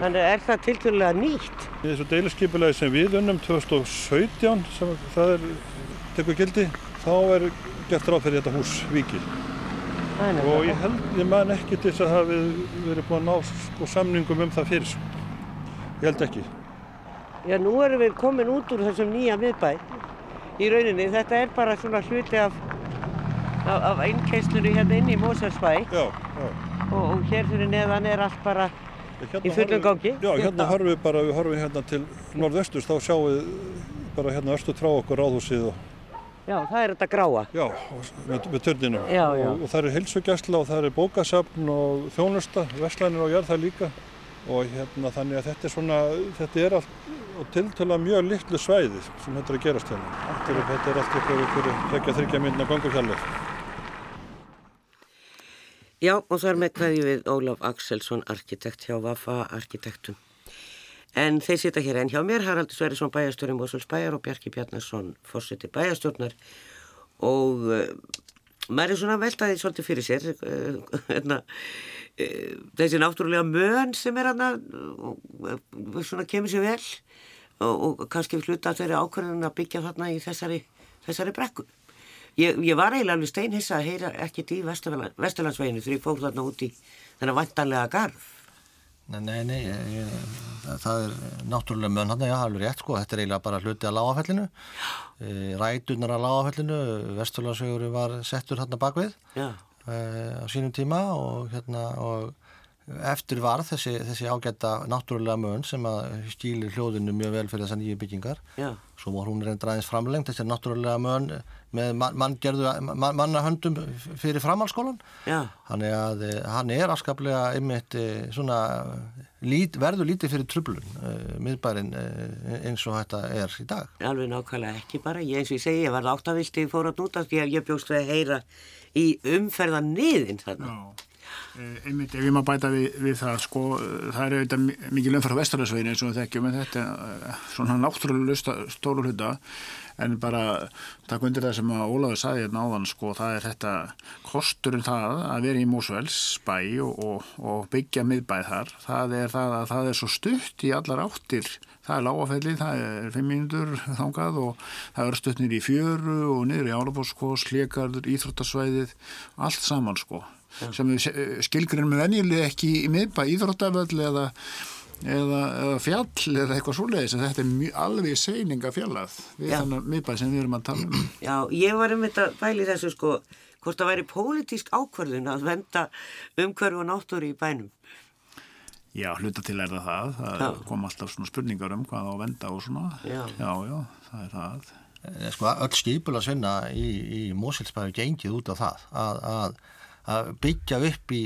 Þannig er það tilturlega nýtt. Þessu deilisskipulagi sem við unnum 2017 sem það er tekur gildi, þá er gert ráð fyrir þetta hús viki. Það er Og ég held, ég man ekki til þess að hafi verið búin að ná sko, samningum um það fyrir. Ég held ekki. Já, nú erum við komin út úr þessum nýja miðbæ í rauninni. Þetta er bara svona hluti af, af, af einnkeistlunni hérna inn í Mósarsbæ Já, já. og, og hér fyrir neðan er allt bara, Hérna Í fullum gangi? Já, hérna horfum við bara, við horfum hérna til norðvesturs, þá sjáum við bara hérna östu frá okkur ráðhúsið og já, það er þetta gráa. Já, með, með törninum. Já, já. Og, og það er heilsugjastla og það er bókasafn og þjónusta, verslanir og jarðar líka. Og hérna þannig að þetta er svona, þetta er allt og tiltöla mjög litlu svæði sem þetta er að gerast hérna. Allt er, þetta er allt ykkur fyrir tekja þryggja myndina gangurhjallir. Já, og það er með hverju við Ólaf Axelsson, arkitekt hjá Vafa Arkitektum. En þeir sita hér enn hjá mér, Haraldur Sverrisson bæjastjóri Mosels bæjar og Bjarki Bjarnarsson fórseti bæjastjórnar og maður er svona að velta því svolítið fyrir sér uh, hérna, uh, þessi náttúrulega mön sem er hann að svona kemur sér vel og, og kannski hluta þeirri ákvörðun að byggja þarna í þessari, þessari brekku. Ég, ég var eiginlega alveg steinhissa að heyra ekkert í Vesturlandsveginu þegar ég fór þarna út í þennan vantanlega garð. Nei, nei, nei ég, það er náttúrulega mönn hann, já, það er rétt sko, þetta er eiginlega bara hluti að lágafellinu, rætunar að lágafellinu, Vesturlandsvegur var settur hann bakvið uh, á sínum tíma og hérna og eftir var þessi, þessi ágæta náttúrulega mönn sem að stíli hljóðinu mjög vel fyrir þessar nýju byggingar já, svo var hún reyndra aðeins framlengt þessi náttúrulega mönn með man, manngerðu, man, mannahöndum fyrir framhalskólan já, Þannig að eh, hann er afskaplega einmitt eh, svona lít, verður lítið fyrir trublun uh, miðbærin uh, eins og þetta er í dag. alveg nákvæmlega ekki bara. Ég eins og ég segi, ég var áttavilti fór að núta því að ég bjóst að heyra í umferðan niðin þarna. Eh, einmitt ef ég maður bæta við, við það sko, eh, það er auðvitað mi- mikil umfæra vestarðarsvegin eins og við þekkjum en þetta er eh, svona náttúrulega stóru hluta. En bara takk undir það sem að Ólafur sagði hérna áðan sko, það er þetta kosturinn það að vera í Mósvells bæ og, og, og byggja miðbæð þar, það er það að það er svo stutt í allar áttir. Það er lágafelli, það er fimm mínútur þangað og það er stutt niður í fjöru og niður í Álafoskos, Hlegarður, Íþróttasvæðið, allt saman sko sem við skilgrinum með venjuleg ekki í miðbæ íþróttaföll eða, eða, eða fjall eða eitthvað svoleiðis en þetta er mjög, alveg seininga fjallað við Já. þannig miðbæð sem við erum að tala um Já, ég var um þetta bæli þessu sko, hvort það væri pólitísk ákvörðun að venda umhverfu og náttúru í bænum. Já, hluta til er það það, það Já. kom alltaf svona spurningar um hvað á að venda og svona Já. já, já, það er það Eh, Sko, öll skipularsvinna í, í Mosilsbæðu gengið út af það að, að, að byggja upp í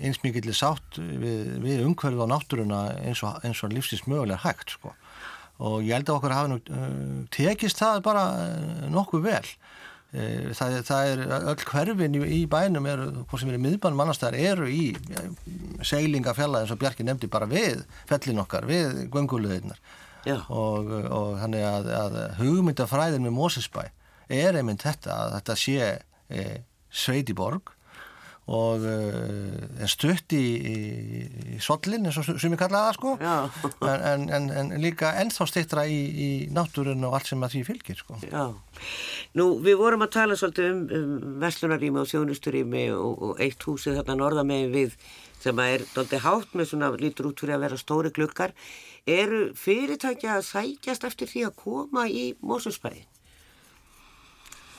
eins mikillir sátt við, við umhverfið á náttúruna eins og, eins og lífsins mögulega hægt sko. og ég held að okkur hafi nú uh, tekist það bara uh, nokkuð vel. Uh, það, það er öll hverfin í, í bænum eru, hvort sem er í miðbænum það eru í seilingafjalla eins og Bjarki nefndi bara við fellin okkar, við gönguluðirnar. Já, og, og þannig að, að hugmyndafræðin með Mósesbæ er einmitt þetta að þetta sé e, sveit í borg og er stutt í, í, í sollin eins og kallaði það sko en, en, en, líka ennþá stittra í, í náttúrun og allt sem að því fylgir sko. já. Nú, við vorum að tala svolítið um, um verslunarími og þjónusturými og, og eitt húsið þarna norðamegin við sem að er doldið hátt með svona lítur út fyrir að vera stóri glukkar. Eru fyrirtækja að sækjast eftir því að koma í Mósusbæði?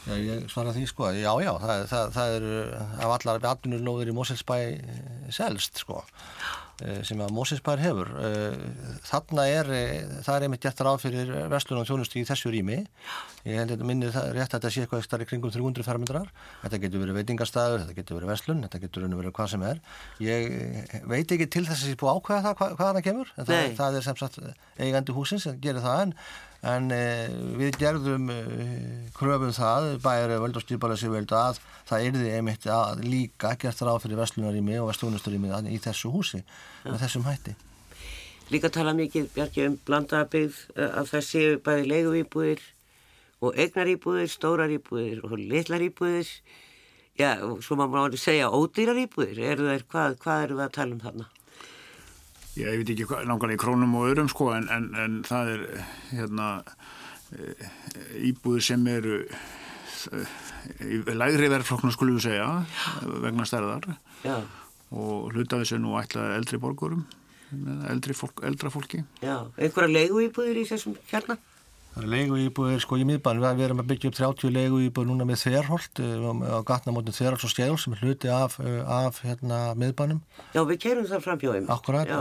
Já, ég svara því sko, já, já, það, það, það er af allar atvinnulóðir í Moselsbæ selst sko, eh, sem að Moselsbær hefur. Eh, Þarna er, eh, það er einmitt gett ráð fyrir verslunum þjónustu í þessu rými. Ég held að minni það rétt að þetta sé eitthvað starf í kringum 300 fermetrar. Þetta getur verið veitingastæður, þetta getur verið verslun, þetta getur og verið hvað sem er. Ég veit ekki til þess að ég búið ákveða það hvað, hvað það kemur. En Það, það er sem sagt eigandi húsins sem gerir það en En e, við gerðum e, kröfum það, bæri völd og stýrbarlega sér völd að það yrði einmitt að líka gert ráð fyrir veslunarími og veslunasturími í þessu húsi með þessum hætti. Líka tala mikið, Bjarki, um blandaðabygð að það séu bæði leiguíbúðir og eignaríbúðir, stóraríbúðir og litlaríbúðir. Já, svo maður segja ódýraríbúðir. Þeir, hvað, hvað eru við að tala um þarna? Já, ég veit ekki nákvæmlega í krónum og örum sko en, en, en það er hérna e, íbúðir sem eru e, í lægri verðflokkna skulum við segja vegna stærðar Já, og hluta þessu nú ætla eldri borgurum eldri fólk, eldra fólki já. Einhverja leiguíbúðir í þessum hérna? Það er leigu íbúðir sko í miðbann, við, við erum að byggja upp 30 leigu íbúðir núna með þverholt á gatnamótin þverholt og skeiðul sem er hluti af, eh, af hérna, miðbannum, Já, við keirum það fram hjá þeim. akkurat,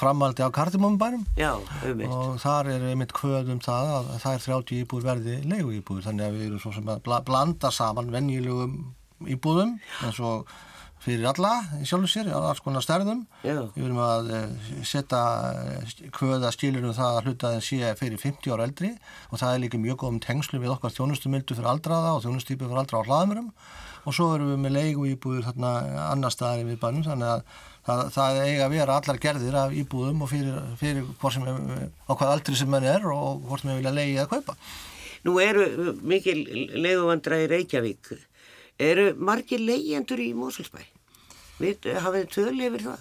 framaldi á kardimumbænum. Já, um eitt. og þar er einmitt kvöð um það að það er 30 íbúður verði leigu íbúður þannig að við erum svo sem að bla, blanda saman venjulugum íbúðum eins og fyrir alla í sjálfum sér, alls konar stærðum Já. við erum að eh, setja kvöða skilur um það að hlutaðin sé fyrir 50 ára eldri og það er líka mjög góðum tengslu við okkar þjónustumildu fyrir aldraða og þjónustýpu fyrir aldraða á hlaðmurum og svo erum við með leigu íbúður þarna annar staðar við bannum þannig að það, það eiga að vera allar gerðir af íbúðum og fyrir, fyrir hvort sem er, á hvað aldri sem mann er og hvort sem við vilja leiði að kaupa. Nú eru mikil leiguvandra í Reykjavík. Eru margir leigjendur í Mósulsbæ? Við hafið tölu yfir það?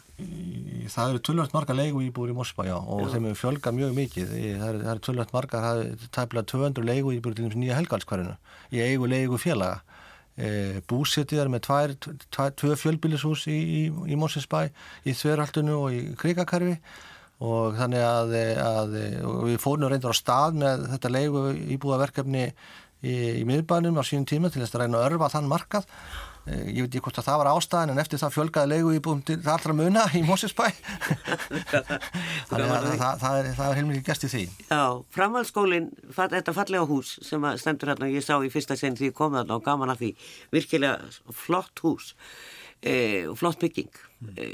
Það eru tölvöld marga leigu íbúður í Moskva, já, og þeim hefur fjölgað mjög mikið. Það eru, tölvöld marga, það er tæplega 200 leigu íbúður til þess nýja helgalskvarinu í eigu leigu félaga. E, búsetið er með tvær, tvær, tvö fjölbýlishús í, í, í Mosesbæ, í Þverhaldinu og í Krikakarfi og þannig að, að við fórum reyndar á stað með þetta leigu íbúðaverkefni í, í miðbænum á sínum tíma til þess að reyna að örfa þann markað. Eh, ég veit ekki hvort að það var ástæðan en eftir það fjölgaði leigu íbúðum til allra muna í Mosesbæ þannig að það, það er, það er heilmikið gæst í því. Já, framhaldsskólinn, þetta fallega hús sem að stendur hérna, ég sá í fyrsta sinn því ég kom þarna og gaman að því, virkilega flott hús e, og flott bygging. E,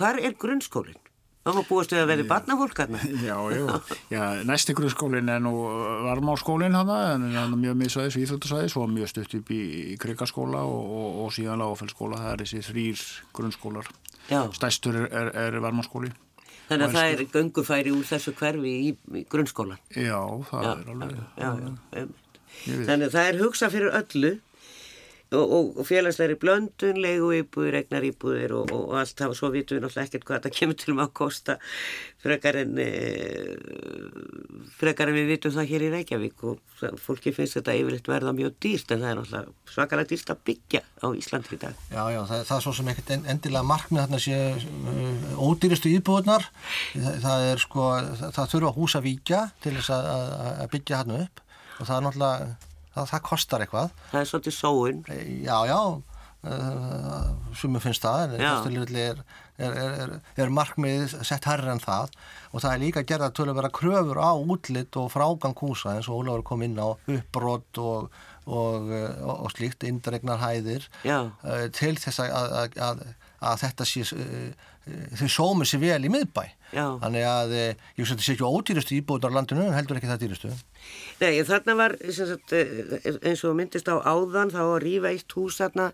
hvar er grunnskólinn? Það má búast við að verði barnafólk hérna. Já, já, já, næsti grunnskólinn er nú varmáskólinn hann, en hann er mjög miðsvæðis, íþjóttasvæðis og mjög stutt upp í, í krigaskóla og, og, og síðan lágafellskóla, það er þessi þrýr grunnskólar. Já, Stæstur er, er, er varmáskóli. þannig að það er göngufæri úr þessu hverfi í, í grunnskólan. Já, það Já, er alveg. já, já, veit. Þannig að það er hugsað fyrir öllu. Og, og félagslegri blöndun, leigu íbúðir, egnar íbúðir og, og allt það. Og svo vitum við náttúrulega ekkert hvað þetta kemur til maður að kosta frekar en e, frekar en við vitum það hér í Reykjavík. Og fólki finnst þetta yfirleitt verða mjög dýrt en það er náttúrulega svakalega dýrt að byggja á Íslandi í dag. Já, já, það, það er svo sem ekkert endilega markmið þarna sé uh, ódýristu íbúðunar það, það er sko, það, þurfa húsa víkja til þess að, að byggja hann upp. Og það er náttúrulega það, það kostar eitthvað. Það er svolítið sóun. Já, já, uh, sumum finnst það, er, er, er, er markmið sett herra en það og það er líka gerða til að vera kröfur á útlitt og frágang húsa eins og Ólafur kom inn á uppbrott og, og, og, og slíkt, indregnar hæðir uh, til þess að, að, að, að þetta sé, uh, þau sómið sér vel í miðbæ. Já. Þannig að ég veist að þetta sé ekki ódýrastu íbúðar á landinu en heldur ekki það dýrastu. Nei, þarna var sagt, eins og myndist á áðan þá að rýfa eitt hús þarna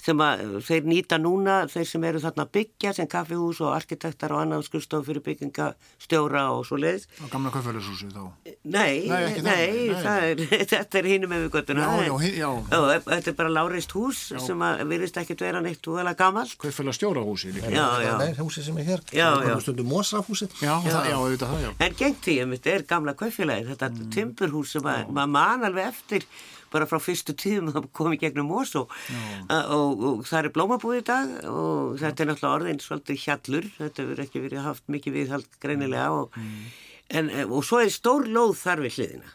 sem að þeir nýta núna, þeir sem eru þarna byggja sem kaffihús og arkitektar og annan skurstof fyrir byggingastjóra og svo leiðis. Á gamla kaffihúsi þá? Nei, nei, nei, er, þetta er hínum göttuna. Já, já, já. já. Þetta er bara láreist hús já. sem að virðist ekki vera neitt og að gamalt. Kaffihússtjóra húsi líka. Já, já. Nei, húsi sem er hér. Já, já. Stundum Mósrafhúsi. Já, það, já, auðvitað það, já. En gengt því, þetta er gamla kaffihúsi, þetta mm. timburhús sem maður man alveg eftir bara frá fyrstu tíðum að komi gegnum ós og, og, og það er blómabúð í dag og þetta er náttúrulega orðin svolítið hjallur, þetta verður ekki verið haft mikið viðhald greinilega og, mm. en, og svo er stór lóð þar við hliðina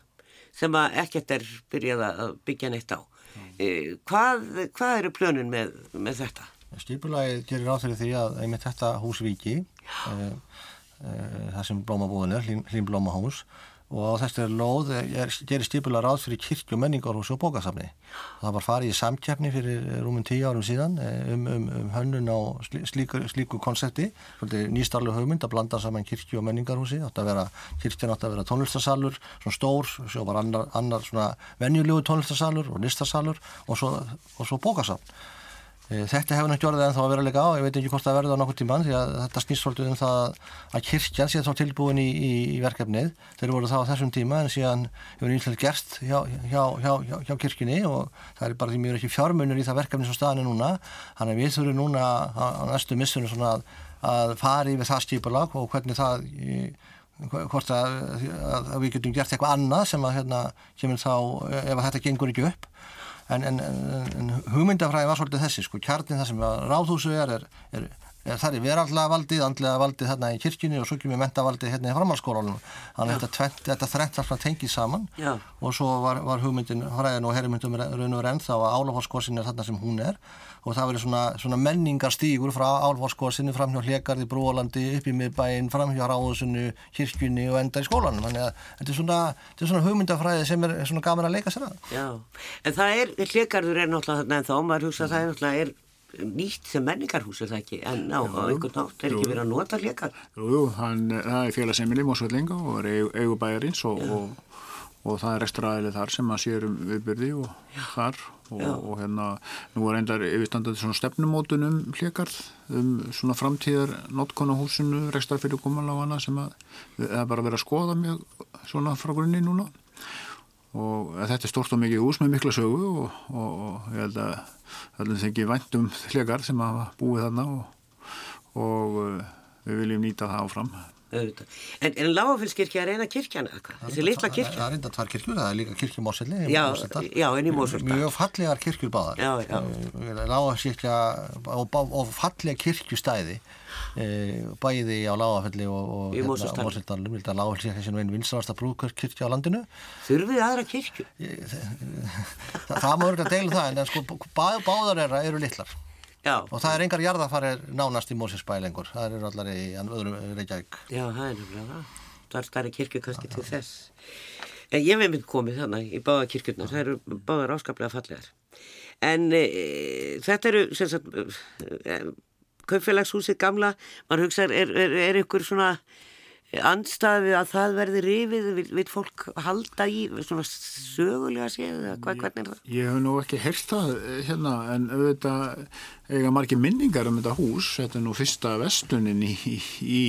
sem að ekkert er byrjað að byggja neitt á. Mm. Hvað, hvað eru plönin með, með þetta? Stýpulagi gerir áþurði því að einmitt þetta hús viki, e, e, það sem blómabúðin er, hlým blómahús og á þessari lóð er, gerir stípulega ráð fyrir kirkju, menningarhús og bókasafni. Það var farið í samkjafni fyrir rúmum tíu árum síðan eh, um, um, um hönnun á slíku, slíku konsepti, nýstarlu hugmynd að blanda saman kirkju og menningarhúsi, kirkjan átt að vera tónlistasalur, svona stór, svo var annar, annar svona venjulegu tónlistasalur og listasalur og svo, og svo bókasafn. Eh, þetta hefur náttúrulega orðið ennþá að vera leika á, ég veit ekki hvort það verður á nokkur tíman því að þetta snýst svolítið um það að kirkjan sé þá tilbúin í, í, í verkefnið. Þeir voru þá á þessum tíma en síðan hefur nýttilega gerst hjá, hjá, hjá, hjá kirkjunni og það er bara því mjög ekki fjármunur í það verkefni sem staðin er núna. Þannig að við þurfum núna á, á næstu missunum svona að, að fari við það skipulag og hvernig það, hvort að, að, að við getum gert eitthvað annað sem að hérna kemur þá ef þetta gengur ekki upp en, en, en hugmyndafræði var svolítið þessi sko, kjarnin það sem ráðhúsu er, er, er, er það er verallega valdið, andlega valdið hérna í kirkjunni og svo ekki með mentavaldið hérna í framhalskólanum þannig að þetta, þetta þrengt alltaf tengið saman. Já. og svo var, var hugmyndin fræðin og herrmyndum raun og renn þá að álafórskossin er þarna sem hún er og það verður svona, svona menningarstígur frá álfórskossinni fram hjá Hlegarði, Bróalandi, upp í miðbæinn, fram hjá Ráðusunnu, kirkjunni og enda í skólanum. Þannig að þetta er svona, þetta er svona hugmyndafræði sem er svona gaman að leika sér að. Já, en það er, Hlegarður er náttúrulega þarna en þá, maður hugsa að það er náttúrulega er nýtt sem menningarhús er það ekki en á, á einhvern nátt er ekki verið að nota Hlegar. Jú, jú, hann, það er félagsemili Mósvöllinga og er eigubæjarins og, og, og það er ekstra aðlið þar sem að sérum viðbyrði og Já. þar og, og hérna nú er endar yfirstandað svona stefnumótunum hlikarð um svona framtíðar notkonahúsinu, rekstarfyrir komaláfana sem að er bara verið að skoða mjög svona frá grunni núna. Og þetta er stort og mikið ús með mikla sögu og, og, og ég held að það er ekki væntum hlikarð sem hafa búið þarna og við viljum nýta það áfram auðvitað. En, en Lágafellskirkja er eina kirkjana eitthvað, þessi litla kirkja. Það er enda tvær kirkjur, það er líka kirkjum Móselli. Já, já, en í Móselli. Mjög fallegar kirkjur báðar. Já, já. Lágafellskirkja og, og fallega kirkjustæði bæði á Lágafelli og, Lágafellskirkja sem er einn vinsalasta brúkirkja á landinu. Þurfið aðra kirkju? Það, það má verið að deila það, en sko báðar eru litlar. Já. og það er engar jarðafarir nánast í Mósinsbæ lengur, það eru allar í öðrum Reykjavík. Já, það er nefnilega það. Það er starri kirkju kannski til þess. En ég hef mynd komið þannig í báða kirkjurnar, það eru báðar áskaplega fallegar. En e, þetta eru, sem sagt, e, kaupfélagshúsið gamla, mann hugsaður, er, er, er ykkur svona andstafi að það verði rifið vil, vil fólk halda í svona sögulega séð hvað, hvernig er það? Ég hef nú ekki hert það eh, hérna en auðvitað eiga margir minningar um þetta hús. Þetta er nú fyrsta vestunin í, í, í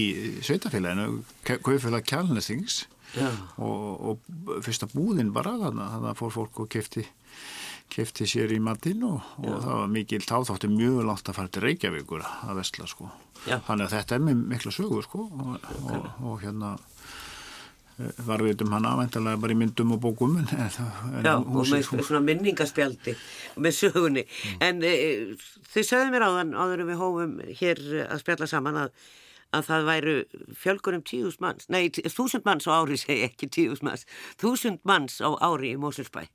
sveitafélaginu Kaufélag Kjálnesings og, og fyrsta búðin bara þannig að fór fólk og kefti kefti sér í matinn og, og það var mikil táþáttu mjög langt að fara til Reykjavíkur að vestla sko. Já. Þannig að þetta er með mikla sögu sko og, og, og hérna eh, var við um hana væntalega bara í myndum og bókum en, en, Já, og með svona minningaspjaldi með sögunni. En e, þið sögðu mér áðan, áður en við hófum hér að spjalla saman að, að það væru fjölgur um tíðus manns, nei, þúsund manns á ári segi ekki tíðus manns, þúsund manns á ári í Mósulsbæ.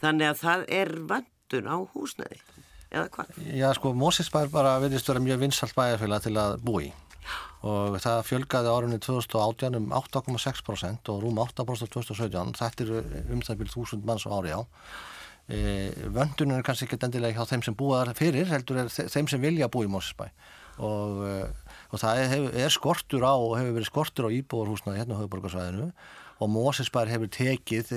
Þannig að það er vandun á húsnæði, eða hvað? Já, sko, Mósisbær bara verðist vera mjög vinsalt bæjarfélag til að búi og það fjölgaði árunni 2018 um 8,6% og rúm 8% 2017, þetta eru um það byrjum 1000 manns á ári á. E, vöndun er kannski ekki endilega hjá þeim sem búa þar fyrir, heldur er þe- þeim sem vilja búi í Mósisbæ og, e, og það er, er skortur á og hefur verið skortur á íbúarhúsnaði hérna á höfuborgarsvæðinu og Mósisbær hefur tekið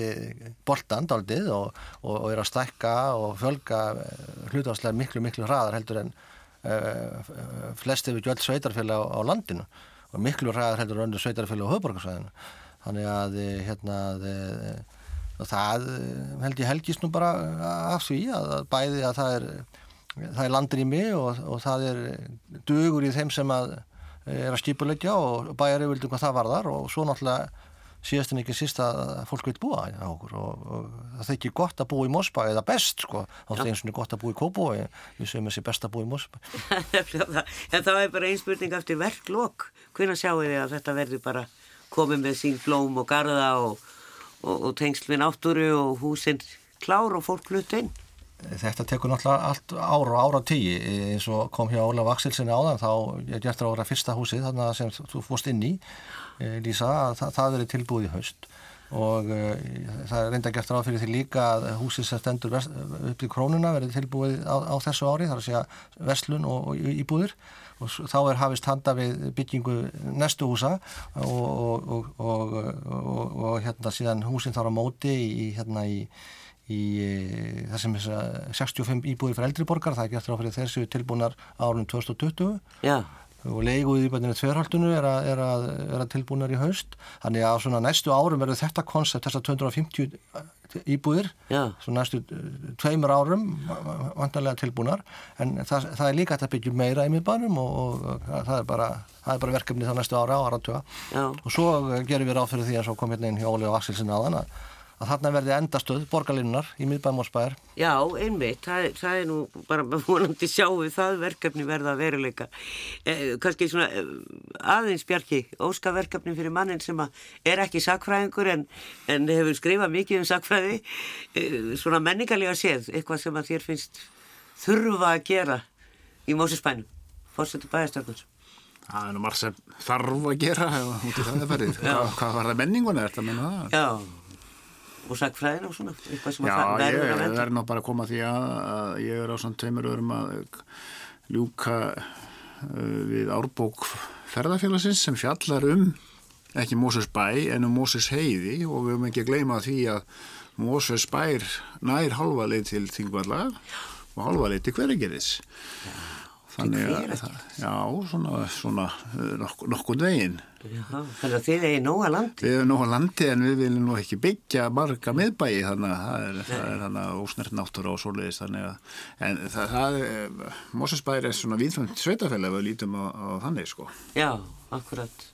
boltan daldið og, og, og er að stækka og fjölga hlutafslega miklu, miklu hraðar heldur en uh, flest hefur gjöld sveitarfélag á, á landinu. Og miklu hraðar heldur en öndu sveitarfélag á höfuborgarsvæðinu þannig að eh, hérna eh, og það eh, held ég helgist nú bara af því að, bæði að það er það er landrými og, og það er dugur í þeim sem að er að skipulegja og bæjar yfirldum hvað það varðar. Og svo náttúrulega síðast en ekki síst að fólk vil búa á okkur og, og það þykir gott að búa í Mosba eða best sko, þá er eins og gott að búa í Kópói við séum þessi best að búa í Mosba en það er bara einn spurning eftir verklok. Hvernig sjáu þið að þetta verður bara komið með sín blóm og garða og, og, og tengsl við náttúru og húsinn klár og fólk hlut inn? Þetta tekur náttúrulega allt ára og ára tíu. Eins og kom hjá Ólaf Axelsinni áðan þá er gert að vera fyrsta húsið þannig að sem þú fórst inn í Lísa, að það, það verið tilbúið í haust. Og uh, það er reynda gert ráð fyrir því líka að húsið sem stendur upp til krónuna verið tilbúið á, á þessu ári, þar að segja verslun og, og íbúðir. Og þá er hafist handa við byggingu næstu húsa og, og, og, hérna síðan húsin þar á móti í hérna í í e, það sem er 65 íbúðir fyrir eldri borgar, það er gert ráð fyrir þessu tilbúnar árunum 2020 Já, og leiguð íbæðinu tverhaldinu er að, er, að, er að tilbúnar í haust. Þannig að svona næstu árum verður þetta koncept þessar 250 íbúðir já, svo næstu eh, tveimur árum vantarlega tilbúnar. En það, það er líka að byggja meira í miðbænum og, og það, er bara, það er bara verkefni þá næstu ára á áratöga já. og svo eh, gerum við ráð fyrir því að svo kom hérna inn hjá Óli og Axelsin aðan að, að þarna verði endastöð borgarlinnar í miðbæmórsbæðar Já, einmitt, það, er- það er nú bara vonandi sjáum við það verkefni verða að veruleika. Eh, kannski svona eh, aðeins Bjarki, óska verkefni fyrir mannin sem að er ekki sakfræðingur en, en hefur skrifað mikið um sakfræði, eh, svona menningarlega séð, eitthvað sem að þér finnst þurfa að gera í Mósesbænum, fórsetu bæðastörnur. Það er nú marg sem þarf að gera út í það er ferðið. Hvað, hvað var það menninguna, er þetta að menna það? Já, og sakfræðin og svona, eitthvað sem að Já, ég verður að verður venda. nú bara að koma að því að, að ég er á svona tveimur öðrum að ljúka uh, við árbók ferðarfélagsins sem fjallar um ekki Móses bæ en um Móses heiði og við höfum ekki að gleyma því að Móses bær nær halva leið til Þingvalla og halva leið til Hveragerðis. Þannig að, já, svona, svona uh, nokk, nokkurn veginn. Já, þannig að þið eigi nóga landi. Við nú á landi en við viljum nú ekki byggja marga miðbæi þannig að það er, það er þannig að ósnert náttúra og svoleiðis þannig að en það, það er, Mósesbæri er svona viðfæmt sveitafélag ef við lítum á, á þannig sko. Já, akkurat.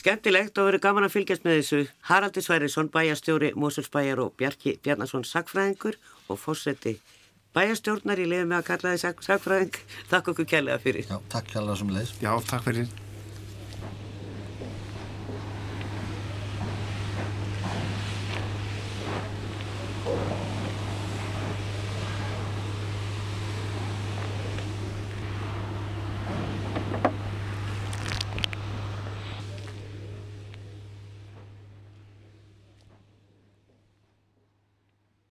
Skemmtilegt og verið gaman að fylgjast með þessu. Haraldur Sværiðsson, bæjastjóri Mósulsbæjar og Bjarki Bjarnason, sagfræðingur og fórseti bæjastjórnar í liðum með að kalla þið sag, sagfræðing. Takk okkur kærlega fyrir. Já, takk hjálpa sem leis Já, takk fyrir.